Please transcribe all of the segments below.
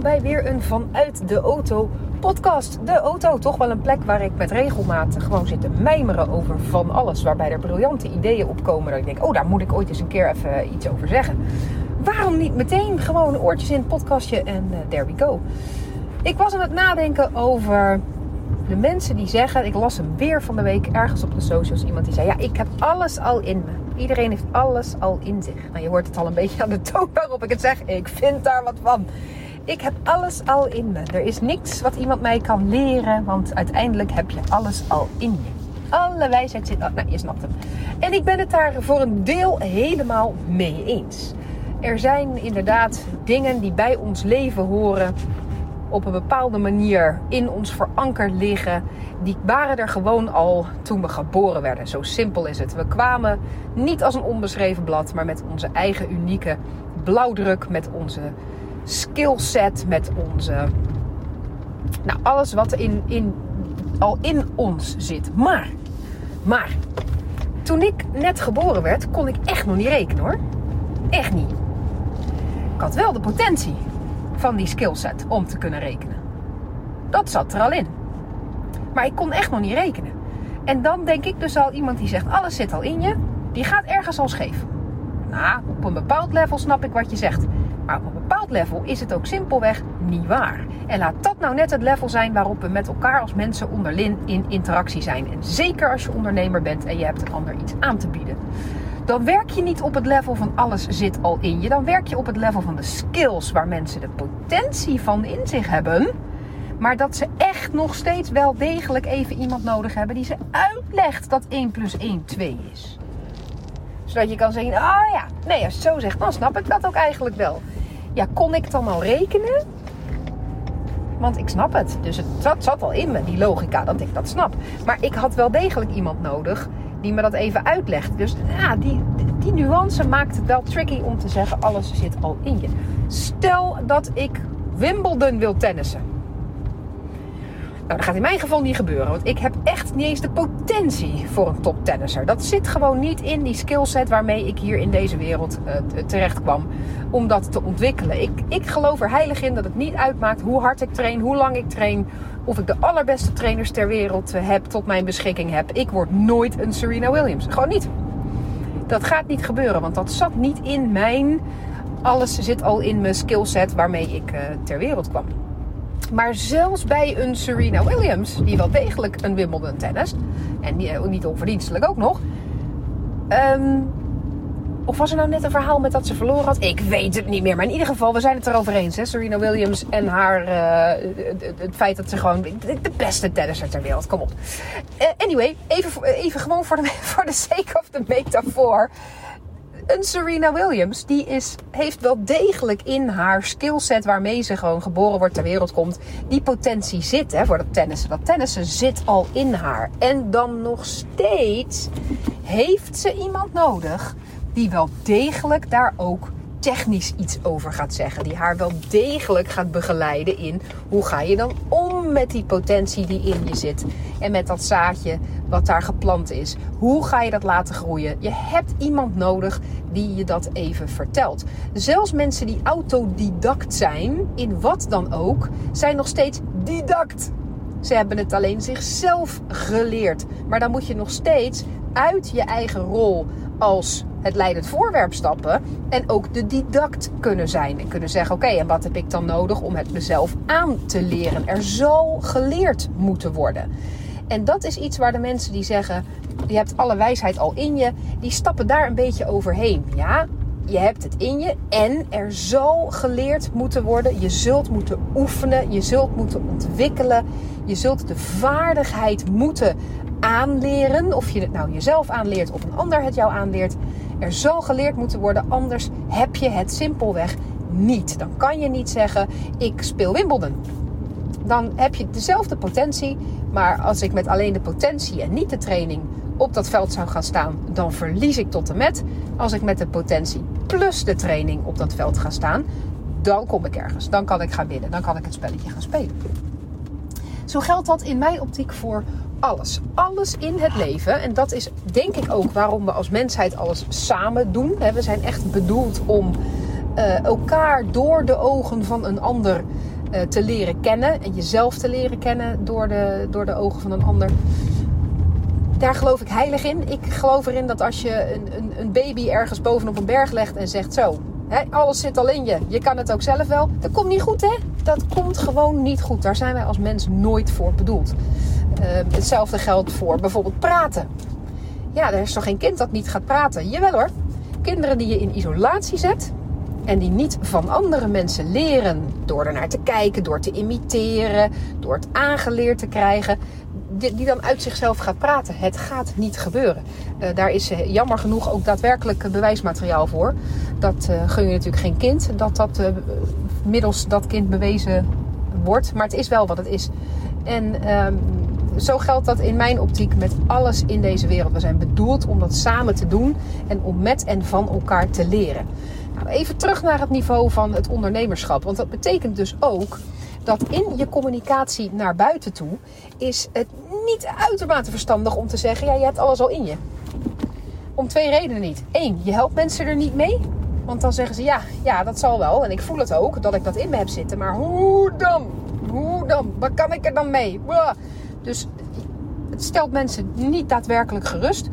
bij weer een Vanuit de Auto podcast. De auto, toch wel een plek waar ik met regelmaat gewoon zit te mijmeren over van alles. Waarbij er briljante ideeën opkomen dat ik denk, oh daar moet ik ooit eens een keer even iets over zeggen. Waarom niet meteen gewoon oortjes in het podcastje en uh, there we go. Ik was aan het nadenken over de mensen die zeggen, ik las hem weer van de week ergens op de socials, iemand die zei, ja ik heb alles al in me. Iedereen heeft alles al in zich. Nou, je hoort het al een beetje aan de toon waarop ik het zeg. Ik vind daar wat van. Ik heb alles al in me. Er is niks wat iemand mij kan leren, want uiteindelijk heb je alles al in je. Alle wijsheid zit. Oh, nou, je snapt hem. En ik ben het daar voor een deel helemaal mee eens. Er zijn inderdaad dingen die bij ons leven horen, op een bepaalde manier in ons verankerd liggen. Die waren er gewoon al toen we geboren werden. Zo simpel is het. We kwamen niet als een onbeschreven blad, maar met onze eigen unieke blauwdruk, met onze skillset, met onze. Nou, alles wat in, in, al in ons zit. Maar, maar, toen ik net geboren werd, kon ik echt nog niet rekenen hoor. Echt niet. Ik had wel de potentie van die skillset om te kunnen rekenen. Dat zat er al in. Maar ik kon echt nog niet rekenen. En dan denk ik dus al iemand die zegt alles zit al in je, die gaat ergens al scheef. Nou, op een bepaald level snap ik wat je zegt. Maar op een bepaald level is het ook simpelweg niet waar. En laat dat nou net het level zijn waarop we met elkaar als mensen onderling in interactie zijn. En zeker als je ondernemer bent en je hebt een ander iets aan te bieden dan werk je niet op het level van alles zit al in je. Dan werk je op het level van de skills waar mensen de potentie van in zich hebben. Maar dat ze echt nog steeds wel degelijk even iemand nodig hebben die ze uitlegt dat 1 plus 1 2 is. Zodat je kan zeggen, ah oh ja, nee, als je het zo zegt, dan snap ik dat ook eigenlijk wel. Ja, kon ik dan al rekenen? Want ik snap het. Dus het zat, zat al in me, die logica, dat ik dat snap. Maar ik had wel degelijk iemand nodig die me dat even uitlegt. Dus ja, die, die nuance maakt het wel tricky om te zeggen: alles zit al in je. Stel dat ik Wimbledon wil tennissen. Nou, dat gaat in mijn geval niet gebeuren. Want ik heb echt niet eens de potentie voor een toptennisser. Dat zit gewoon niet in die skillset waarmee ik hier in deze wereld uh, terecht kwam. Om dat te ontwikkelen. Ik, ik geloof er heilig in dat het niet uitmaakt hoe hard ik train, hoe lang ik train. Of ik de allerbeste trainers ter wereld eh, heb, tot mijn beschikking heb. Ik word nooit een Serena Williams. Gewoon niet. Dat gaat niet gebeuren, want dat zat niet in mijn. Alles zit al in mijn skillset waarmee ik uh, ter wereld kwam. Maar zelfs bij een Serena Williams, die wel degelijk een Wimbledon tennis, en niet onverdienstelijk ook nog. Um, of was er nou net een verhaal met dat ze verloren had? Ik weet het niet meer. Maar in ieder geval, we zijn het erover eens. Hè? Serena Williams en haar. Uh, het, feit dat ze gewoon de beste tennisser ter wereld. Kom op. Uh, anyway, even, even gewoon voor de, voor de sake of the metafoor een Serena Williams, die is, heeft wel degelijk in haar skillset waarmee ze gewoon geboren wordt, ter wereld komt, die potentie zit hè, voor dat tennissen. Dat tennissen zit al in haar. En dan nog steeds heeft ze iemand nodig die wel degelijk daar ook technisch iets over gaat zeggen. Die haar wel degelijk gaat begeleiden in hoe ga je dan om met die potentie die in je zit. En met dat zaadje wat daar geplant is. Hoe ga je dat laten groeien? Je hebt iemand nodig die je dat even vertelt. Zelfs mensen die autodidact zijn, in wat dan ook, zijn nog steeds didact. Ze hebben het alleen zichzelf geleerd. Maar dan moet je nog steeds uit je eigen rol als het leidend voorwerp stappen en ook de didact kunnen zijn. En kunnen zeggen: Oké, en wat heb ik dan nodig om het mezelf aan te leren? Er zal geleerd moeten worden. En dat is iets waar de mensen die zeggen: Je hebt alle wijsheid al in je, die stappen daar een beetje overheen. Ja, je hebt het in je en er zal geleerd moeten worden. Je zult moeten oefenen, je zult moeten ontwikkelen. Je zult de vaardigheid moeten aanleren. Of je het nou jezelf aanleert of een ander het jou aanleert. Er zal geleerd moeten worden, anders heb je het simpelweg niet. Dan kan je niet zeggen: ik speel Wimbledon. Dan heb je dezelfde potentie, maar als ik met alleen de potentie en niet de training op dat veld zou gaan staan, dan verlies ik tot en met. Als ik met de potentie plus de training op dat veld ga staan, dan kom ik ergens. Dan kan ik gaan winnen. Dan kan ik het spelletje gaan spelen. Zo geldt dat in mijn optiek voor alles. Alles in het leven. En dat is denk ik ook waarom we als mensheid alles samen doen. We zijn echt bedoeld om uh, elkaar door de ogen van een ander eh, te leren kennen en jezelf te leren kennen door de, door de ogen van een ander. Daar geloof ik heilig in. Ik geloof erin dat als je een, een, een baby ergens bovenop een berg legt en zegt zo, hè, alles zit al in je, je kan het ook zelf wel. Dat komt niet goed hè? Dat komt gewoon niet goed. Daar zijn wij als mens nooit voor bedoeld. Uh, hetzelfde geldt voor bijvoorbeeld praten. Ja, er is toch geen kind dat niet gaat praten? Jawel hoor. Kinderen die je in isolatie zet, en die niet van andere mensen leren door er naar te kijken, door te imiteren, door het aangeleerd te krijgen, die, dan uit zichzelf gaat praten. Het gaat niet gebeuren. Uh, daar is uh, jammer genoeg ook daadwerkelijk bewijsmateriaal voor. Dat gun je natuurlijk geen kind, dat dat middels dat kind bewezen wordt. Maar het is wel wat het is. En ehm, zo geldt dat in mijn optiek met alles in deze wereld. We zijn bedoeld om dat samen te doen en om met en van elkaar te leren. Nou, even terug naar het niveau van het ondernemerschap. Want dat betekent dus ook dat in je communicatie naar buiten toe is het niet uitermate verstandig om te zeggen: ja, je hebt alles al in je. Om twee redenen niet. Eén, je helpt mensen er niet mee. Want dan zeggen ze ja, ja, dat zal wel. En ik voel het ook dat ik dat in me heb zitten. Maar hoe dan? Hoe dan? Wat kan ik er dan mee? Dus het stelt mensen niet daadwerkelijk gerust.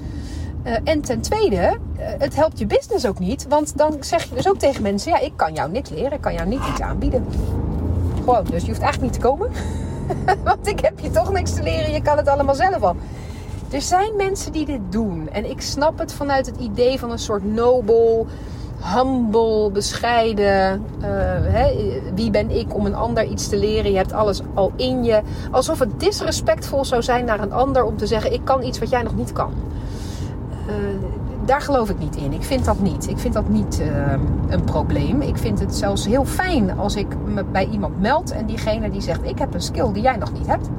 Uh, en ten tweede, uh, het helpt je business ook niet. Want dan zeg je dus ook tegen mensen: ja, ik kan jou niks leren, ik kan jou niet iets aanbieden. Gewoon, dus je hoeft eigenlijk niet te komen. want ik heb je toch niks te leren, je kan het allemaal zelf al. Er zijn mensen die dit doen. En ik snap het vanuit het idee van een soort nobel humble, bescheiden. Uh, hè, wie ben ik om een ander iets te leren? Je hebt alles al in je. Alsof het disrespectvol zou zijn naar een ander om te zeggen: Ik kan iets wat jij nog niet kan. Uh, daar geloof ik niet in. Ik vind dat niet. Ik vind dat niet uh, een probleem. Ik vind het zelfs heel fijn als ik me bij iemand meld en diegene die zegt: Ik heb een skill die jij nog niet hebt.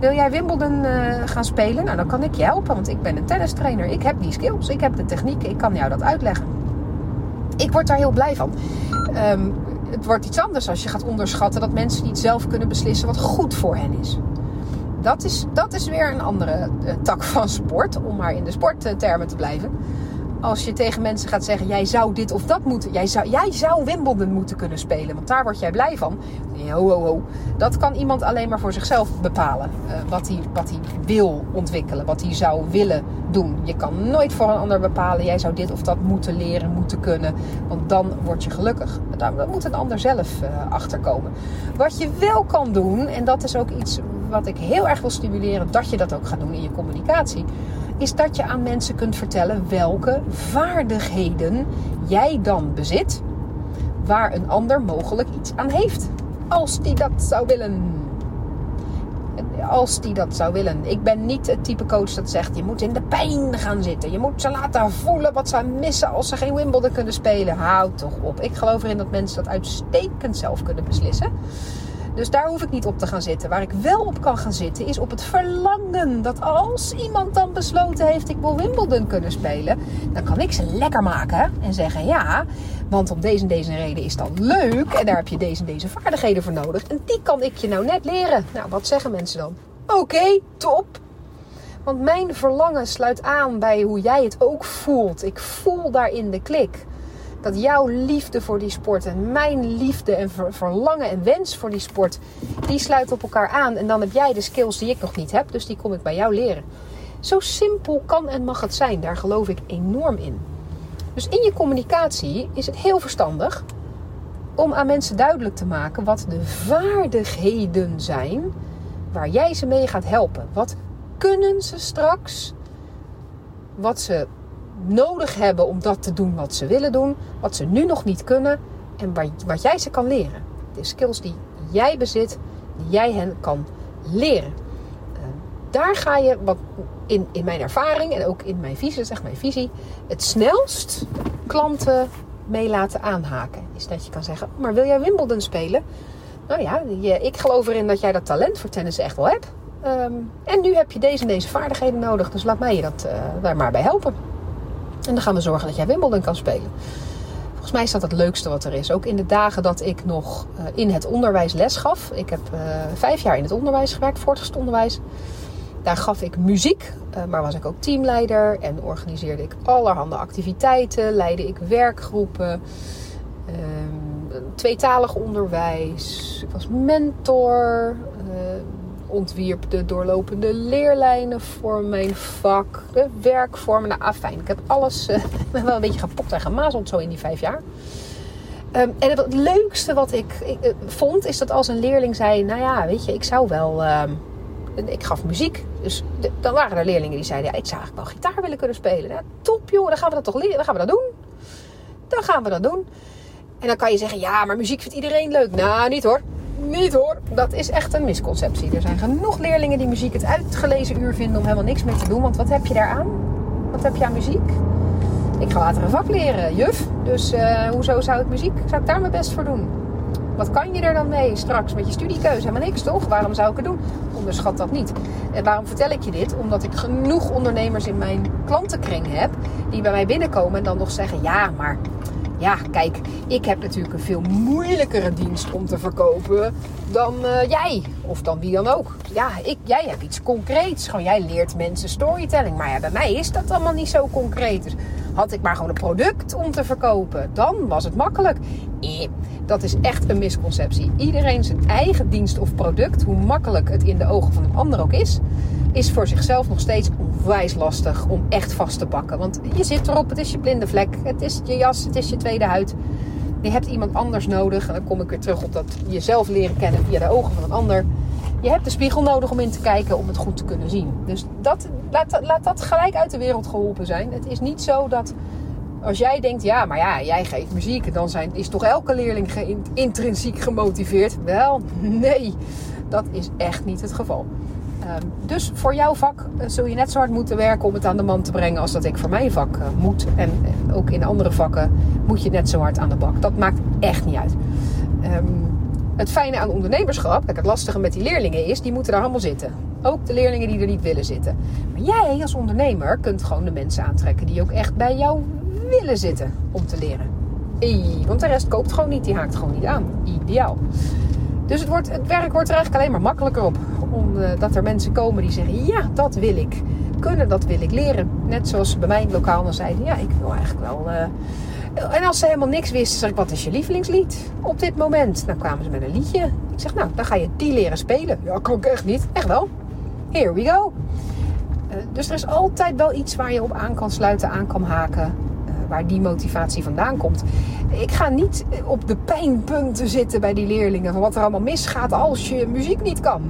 Wil jij Wimbledon gaan spelen? Nou, dan kan ik je helpen, want ik ben een tennistrainer. Ik heb die skills, ik heb de techniek, ik kan jou dat uitleggen ik word daar heel blij van. Um, het wordt iets anders als je gaat onderschatten dat mensen niet zelf kunnen beslissen wat goed voor hen is. Dat is, dat is weer een andere uh, tak van sport, om maar in de sporttermen te blijven als je tegen mensen gaat zeggen: jij zou dit of dat moeten, jij zou, jij zou Wimbledon moeten kunnen spelen, want daar word jij blij van. Ho, ho, ho. Dat kan iemand alleen maar voor zichzelf bepalen. Uh, wat, hij, wat hij wil ontwikkelen, wat hij zou willen doen. Je kan nooit voor een ander bepalen: jij zou dit of dat moeten leren, moeten kunnen, want dan word je gelukkig. Daar moet een ander zelf uh, achterkomen. Wat je wel kan doen, en dat is ook iets wat ik heel erg wil stimuleren, dat je dat ook gaat doen in je communicatie is dat je aan mensen kunt vertellen welke vaardigheden jij dan bezit, waar een ander mogelijk iets aan heeft. Als die dat zou willen. Als die dat zou willen. Ik ben niet het type coach dat zegt: je moet in de pijn gaan zitten. Je moet ze laten voelen wat ze missen als ze geen Wimbledon kunnen spelen. Houd toch op. Ik geloof erin dat mensen dat uitstekend zelf kunnen beslissen. Dus daar hoef ik niet op te gaan zitten. Waar ik wel op kan gaan zitten is op het verlangen. Dat als iemand dan besloten heeft ik wil Wimbledon kunnen spelen. Dan kan ik ze lekker maken en zeggen ja. Want om deze en deze reden is dat leuk. En daar heb je deze en deze vaardigheden voor nodig. En die kan ik je nou net leren. Nou, wat zeggen mensen dan? Oké, top. Want mijn verlangen sluit aan bij hoe jij het ook voelt. Ik voel daarin de klik dat jouw liefde voor die sport en mijn liefde en verlangen en wens voor die sport, die sluiten op elkaar aan. En dan heb jij de skills die ik nog niet heb, dus die kom ik bij jou leren. Zo simpel kan en mag het zijn, daar geloof ik enorm in. Dus in je communicatie is het heel verstandig om aan mensen duidelijk te maken wat de vaardigheden zijn waar jij ze mee gaat helpen. Wat kunnen ze straks? Wat ze nodig hebben om dat te doen wat ze willen doen, wat ze nu nog niet kunnen en wat jij ze kan leren. De skills die jij bezit, die jij hen kan leren. Uh, daar ga je, wat in, in mijn ervaring en ook in mijn visie, zeg mijn visie, het snelst klanten mee laten aanhaken. Is dat je kan zeggen, oh, maar wil jij Wimbledon spelen? Nou ja, je, ik geloof erin dat jij dat talent voor tennis echt wel hebt. Um, en nu heb je deze en deze vaardigheden nodig, dus laat mij je dat, uh, daar maar bij helpen. En dan gaan we zorgen dat jij Wimbledon kan spelen. Volgens mij is dat het leukste wat er is. Ook in de dagen dat ik nog uh, in het onderwijs les gaf. Ik heb uh, vijf jaar in het onderwijs gewerkt, voortgezet onderwijs. Daar gaf ik muziek, uh, maar was ik ook teamleider en organiseerde ik allerhande activiteiten, leidde ik werkgroepen. Ehm, tweetalig onderwijs. Ik was mentor. Ontwierp de doorlopende leerlijnen voor mijn vak. De werkvormen. Nou, afijn. Ik heb alles uh, wel een beetje gepokt en gemazeld zo in die vijf jaar. Um, en het, leukste wat ik, ik vond, is dat als een leerling zei... Nou ja, weet je, ik zou wel... Uh, ik gaf muziek. Dus dan waren er leerlingen die zeiden: ja, Ik zou eigenlijk wel gitaar willen kunnen spelen. Ja, top joh, dan gaan we dat toch leren. Dan gaan we dat doen. Dan gaan we dat doen. En dan kan je zeggen: Ja, maar muziek vindt iedereen leuk. Nou, niet hoor. Niet hoor. Dat is echt een misconceptie. Er zijn genoeg leerlingen die muziek het uitgelezen uur vinden om helemaal niks meer te doen. Want wat heb je daaraan? Wat heb je aan muziek? Ik ga later een vak leren, juf. Dus uh, hoezo zou ik muziek? Zou ik daar mijn best voor doen? Wat kan je er dan mee straks met je studiekeuze? Helemaal niks toch? Waarom zou ik het doen? Onderschat dat niet. En waarom vertel ik je dit? Omdat ik genoeg ondernemers in mijn klantenkring heb die bij mij binnenkomen en dan nog zeggen: ja, maar ja, kijk, ik heb natuurlijk een veel moeilijkere dienst om te verkopen dan uh, jij. Of dan wie dan ook. Ja, ik, jij hebt iets concreets. Gewoon, jij leert mensen storytelling. Maar ja, bij mij is dat allemaal niet zo concreet. Dus had ik maar gewoon een product om te verkopen, dan was het makkelijk. Eh, dat is echt een misconceptie. Iedereen zijn eigen dienst of product, hoe makkelijk het in de ogen van een ander ook is, is voor zichzelf nog steeds onwijs lastig om echt vast te pakken. Want je zit erop, het is je blinde vlek, het is je jas, het is je tweede huid. Je hebt iemand anders nodig. En dan kom ik weer terug op dat jezelf leren kennen via de ogen van een ander. Je hebt de spiegel nodig om in te kijken om het goed te kunnen zien. Dus dat, laat, laat dat gelijk uit de wereld geholpen zijn. Het is niet zo dat als jij denkt, ja, maar ja, jij geeft muziek, dan zijn, is toch elke leerling intrinsiek gemotiveerd? Wel, nee, dat is echt niet het geval. Ehm, dus voor jouw vak eh, zul je net zo hard moeten werken om het aan de man te brengen als dat ik voor mijn vak uh, moet. En, ook in andere vakken moet je net zo hard aan de bak. Dat maakt echt niet uit. Ehm, het fijne aan ondernemerschap, kijk, het lastige met die leerlingen is, die moeten daar allemaal zitten. Ook de leerlingen die er niet willen zitten. Maar jij als ondernemer kunt gewoon de mensen aantrekken die ook echt bij jou willen zitten om te leren. want de rest koopt gewoon niet, die haakt gewoon niet aan. Ideaal. Dus het, wordt, het werk wordt er eigenlijk alleen maar makkelijker op. Omdat uh, er mensen komen die zeggen: Ja, dat wil ik kunnen, dat wil ik leren. Net zoals bij mij lokaal dan zeiden: Ja, ik wil eigenlijk wel. Uh... En als ze helemaal niks wisten, zeg ik: Wat is je lievelingslied op dit moment? Dan kwamen ze met een liedje. Ik zeg: Nou, dan ga je die leren spelen. Ja, kan ik echt niet. Echt wel. Here we go. Uh, dus er is altijd wel iets waar je op aan kan sluiten, aan kan haken waar die motivatie vandaan komt. Ik ga niet op de pijnpunten zitten bij die leerlingen van wat er allemaal misgaat als je muziek niet kan.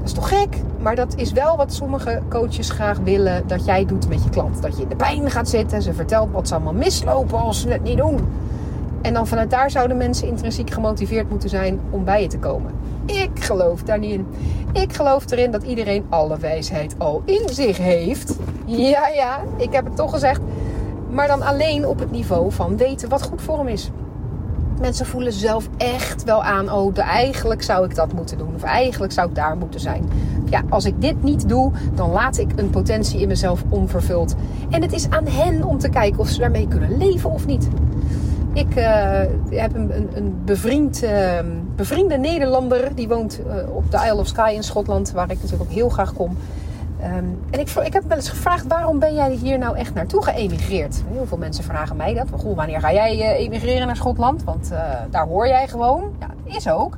Dat is toch gek? Maar dat is wel wat sommige coaches graag willen dat jij doet met je klant. Dat je in de pijn gaat zitten, ze vertelt wat ze allemaal mislopen als ze het niet doen. En dan vanuit daar zouden mensen intrinsiek gemotiveerd moeten zijn om bij je te komen. Ik geloof daar niet in. Ik geloof erin dat iedereen alle wijsheid al in zich heeft. Ja, ja, ik heb het toch gezegd. Maar dan alleen op het niveau van weten wat goed voor hem is. Mensen voelen zelf echt wel aan, oh, eigenlijk zou ik dat moeten doen. Of eigenlijk zou ik daar moeten zijn. Ja, als ik dit niet doe, dan laat ik een potentie in mezelf onvervuld. En het is aan hen om te kijken of ze daarmee kunnen leven of niet. Ik uh, heb een, een, bevriend, uh, bevriende Nederlander. Die woont uh, op de Isle of Skye in Schotland. Waar ik natuurlijk ook heel graag kom. Um, en ik, ik heb wel eens gevraagd, waarom ben jij hier nou echt naartoe geëmigreerd? Heel veel mensen vragen mij dat. Goh, wanneer ga jij uh, emigreren naar Schotland? Want uh, daar hoor jij gewoon. Ja, is ook.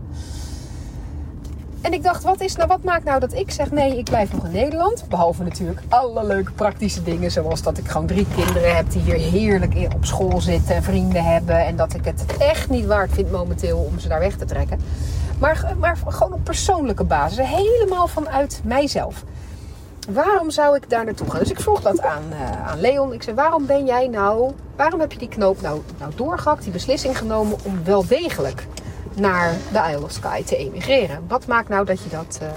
En ik dacht, wat, is nou, wat maakt nou dat ik zeg, nee, ik blijf nog in Nederland? Behalve natuurlijk alle leuke praktische dingen. Zoals dat ik gewoon drie kinderen heb die hier heerlijk op school zitten en vrienden hebben. En dat ik het echt niet waard vind momenteel om ze daar weg te trekken. Maar, maar gewoon op persoonlijke basis. Helemaal vanuit mijzelf waarom zou ik daar naartoe gaan? Dus ik vroeg dat aan, uh, aan Leon. Ik zei, waarom ben jij nou, waarom heb je die knoop nou, nou doorgehakt, die beslissing genomen om wel degelijk naar de Isle of Skye te emigreren? Wat maakt nou dat je dat uh,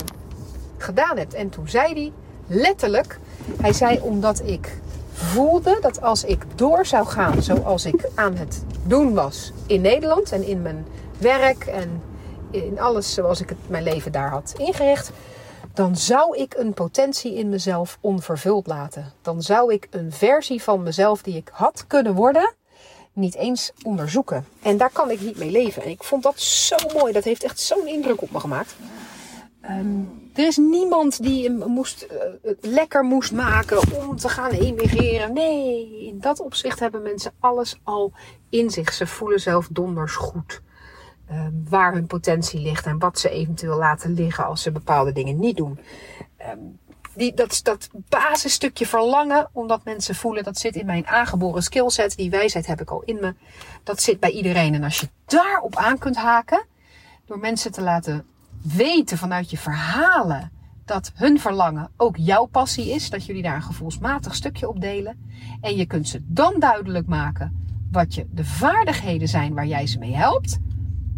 gedaan hebt? En toen zei hij letterlijk, hij zei omdat ik voelde dat als ik door zou gaan zoals ik aan het doen was in Nederland en in mijn werk en in alles zoals ik het, mijn leven daar had ingericht, dan zou ik een potentie in mezelf onvervuld laten. Dan zou ik een versie van mezelf die ik had kunnen worden, niet eens onderzoeken. En daar kan ik niet mee leven. En ik vond dat zo mooi. Dat heeft echt zo'n indruk op me gemaakt. Ehm, er is niemand die moest, uh, lekker moest maken om te gaan emigreren. Nee, in dat opzicht hebben mensen alles al in zich. Ze voelen zelf donders goed ehm, waar hun potentie ligt en wat ze eventueel laten liggen als ze bepaalde dingen niet doen. Ehm, die, dat, dat basisstukje verlangen, omdat mensen voelen dat zit in mijn aangeboren skillset, die wijsheid heb ik al in me, dat zit bij iedereen. En als je daarop aan kunt haken, door mensen te laten weten vanuit je verhalen dat hun verlangen ook jouw passie is, dat jullie daar een gevoelsmatig stukje op delen. En je kunt ze dan duidelijk maken wat je de vaardigheden zijn waar jij ze mee helpt.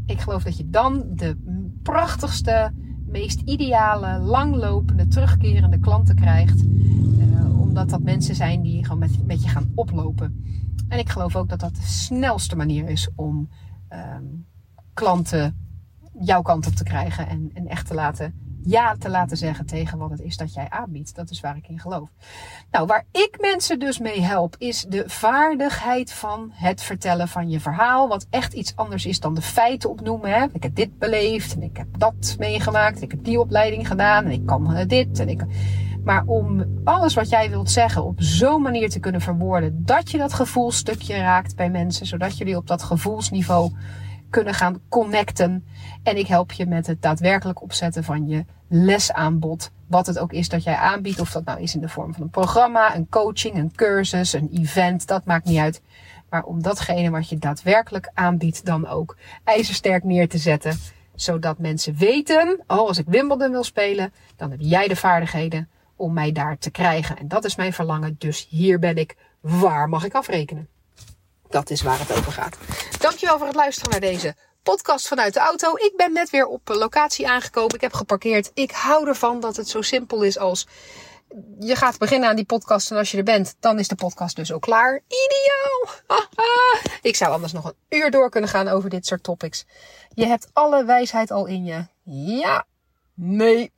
Ik geloof dat je dan de prachtigste, meest ideale, langlopende, terugkerende klanten krijgt. Uh, omdat dat mensen zijn die gewoon met, met je gaan oplopen. En ik geloof ook dat dat de snelste manier is om um, klanten jouw kant op te krijgen en, en echt te laten ja te laten zeggen tegen wat het is dat jij aanbiedt. Dat is waar ik in geloof. Nou, waar ik mensen dus mee help, is de vaardigheid van het vertellen van je verhaal. Wat echt iets anders is dan de feiten opnoemen. Hè? Ik heb dit beleefd en ik heb dat meegemaakt. Ik heb die opleiding gedaan en ik kan dit en ik. Maar om alles wat jij wilt zeggen op zo'n manier te kunnen verwoorden dat je dat gevoelstukje raakt bij mensen, zodat jullie op dat gevoelsniveau kunnen gaan connecten. En ik help je met het daadwerkelijk opzetten van je lesaanbod. Wat het ook is dat jij aanbiedt. Of dat nou is in de vorm van een programma, een coaching, een cursus, een event. Dat maakt niet uit. Maar om datgene wat je daadwerkelijk aanbiedt dan ook ijzersterk neer te zetten. Zodat mensen weten, oh als ik Wimbledon wil spelen, dan heb jij de vaardigheden om mij daar te krijgen. En dat is mijn verlangen. Dus hier ben ik. Waar mag ik afrekenen? Dat is waar het over gaat. Dankjewel voor het luisteren naar deze podcast vanuit de auto. Ik ben net weer op locatie aangekomen. Ik heb geparkeerd. Ik hou ervan dat het zo simpel is als je gaat beginnen aan die podcast en als je er bent, dan is de podcast dus ook klaar. Ideaal! Ik zou anders nog een uur door kunnen gaan over dit soort topics. Je hebt alle wijsheid al in je. Ja, nee.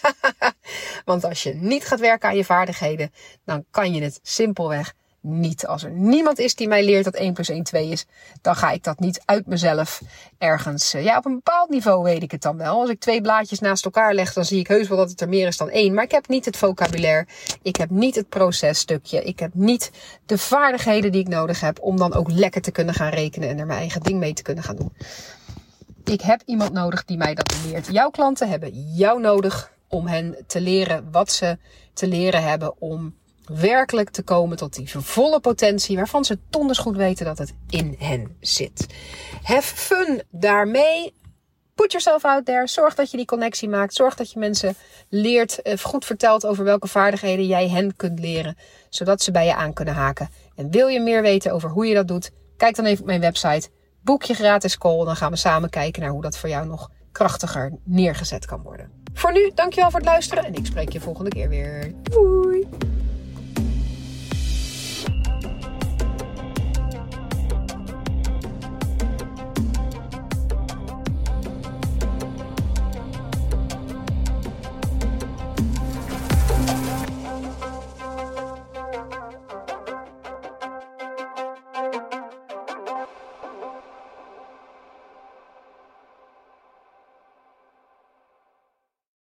Want als je niet gaat werken aan je vaardigheden, dan kan je het simpelweg niet. Als er niemand is die mij leert dat 1 plus 1 2 is, dan ga ik dat niet uit mezelf ergens. Eh, ja, op een bepaald niveau weet ik het dan wel. Als ik twee blaadjes naast elkaar leg, dan zie ik heus wel dat het er meer is dan één. Maar ik heb niet het vocabulaire. Ik heb niet het processtukje. Ik heb niet de vaardigheden die ik nodig heb om dan ook lekker te kunnen gaan rekenen en er mijn eigen ding mee te kunnen gaan doen. Ik heb iemand nodig die mij dat leert. Jouw klanten hebben jou nodig om hen te leren wat ze te leren hebben om werkelijk te komen tot die volle potentie waarvan ze donders goed weten dat het in hen zit. Have fun daarmee. Put yourself out there. Zorg dat je die connectie maakt. Zorg dat je mensen leert, eh, goed vertelt over welke vaardigheden jij hen kunt leren, zodat ze bij je aan kunnen haken. En wil je meer weten over hoe je dat doet? Kijk dan even op mijn website. Boek je gratis call. Dan gaan we samen kijken naar hoe dat voor jou nog krachtiger neergezet kan worden. Voor nu, dankjewel voor het luisteren en ik spreek je volgende keer weer. Doei!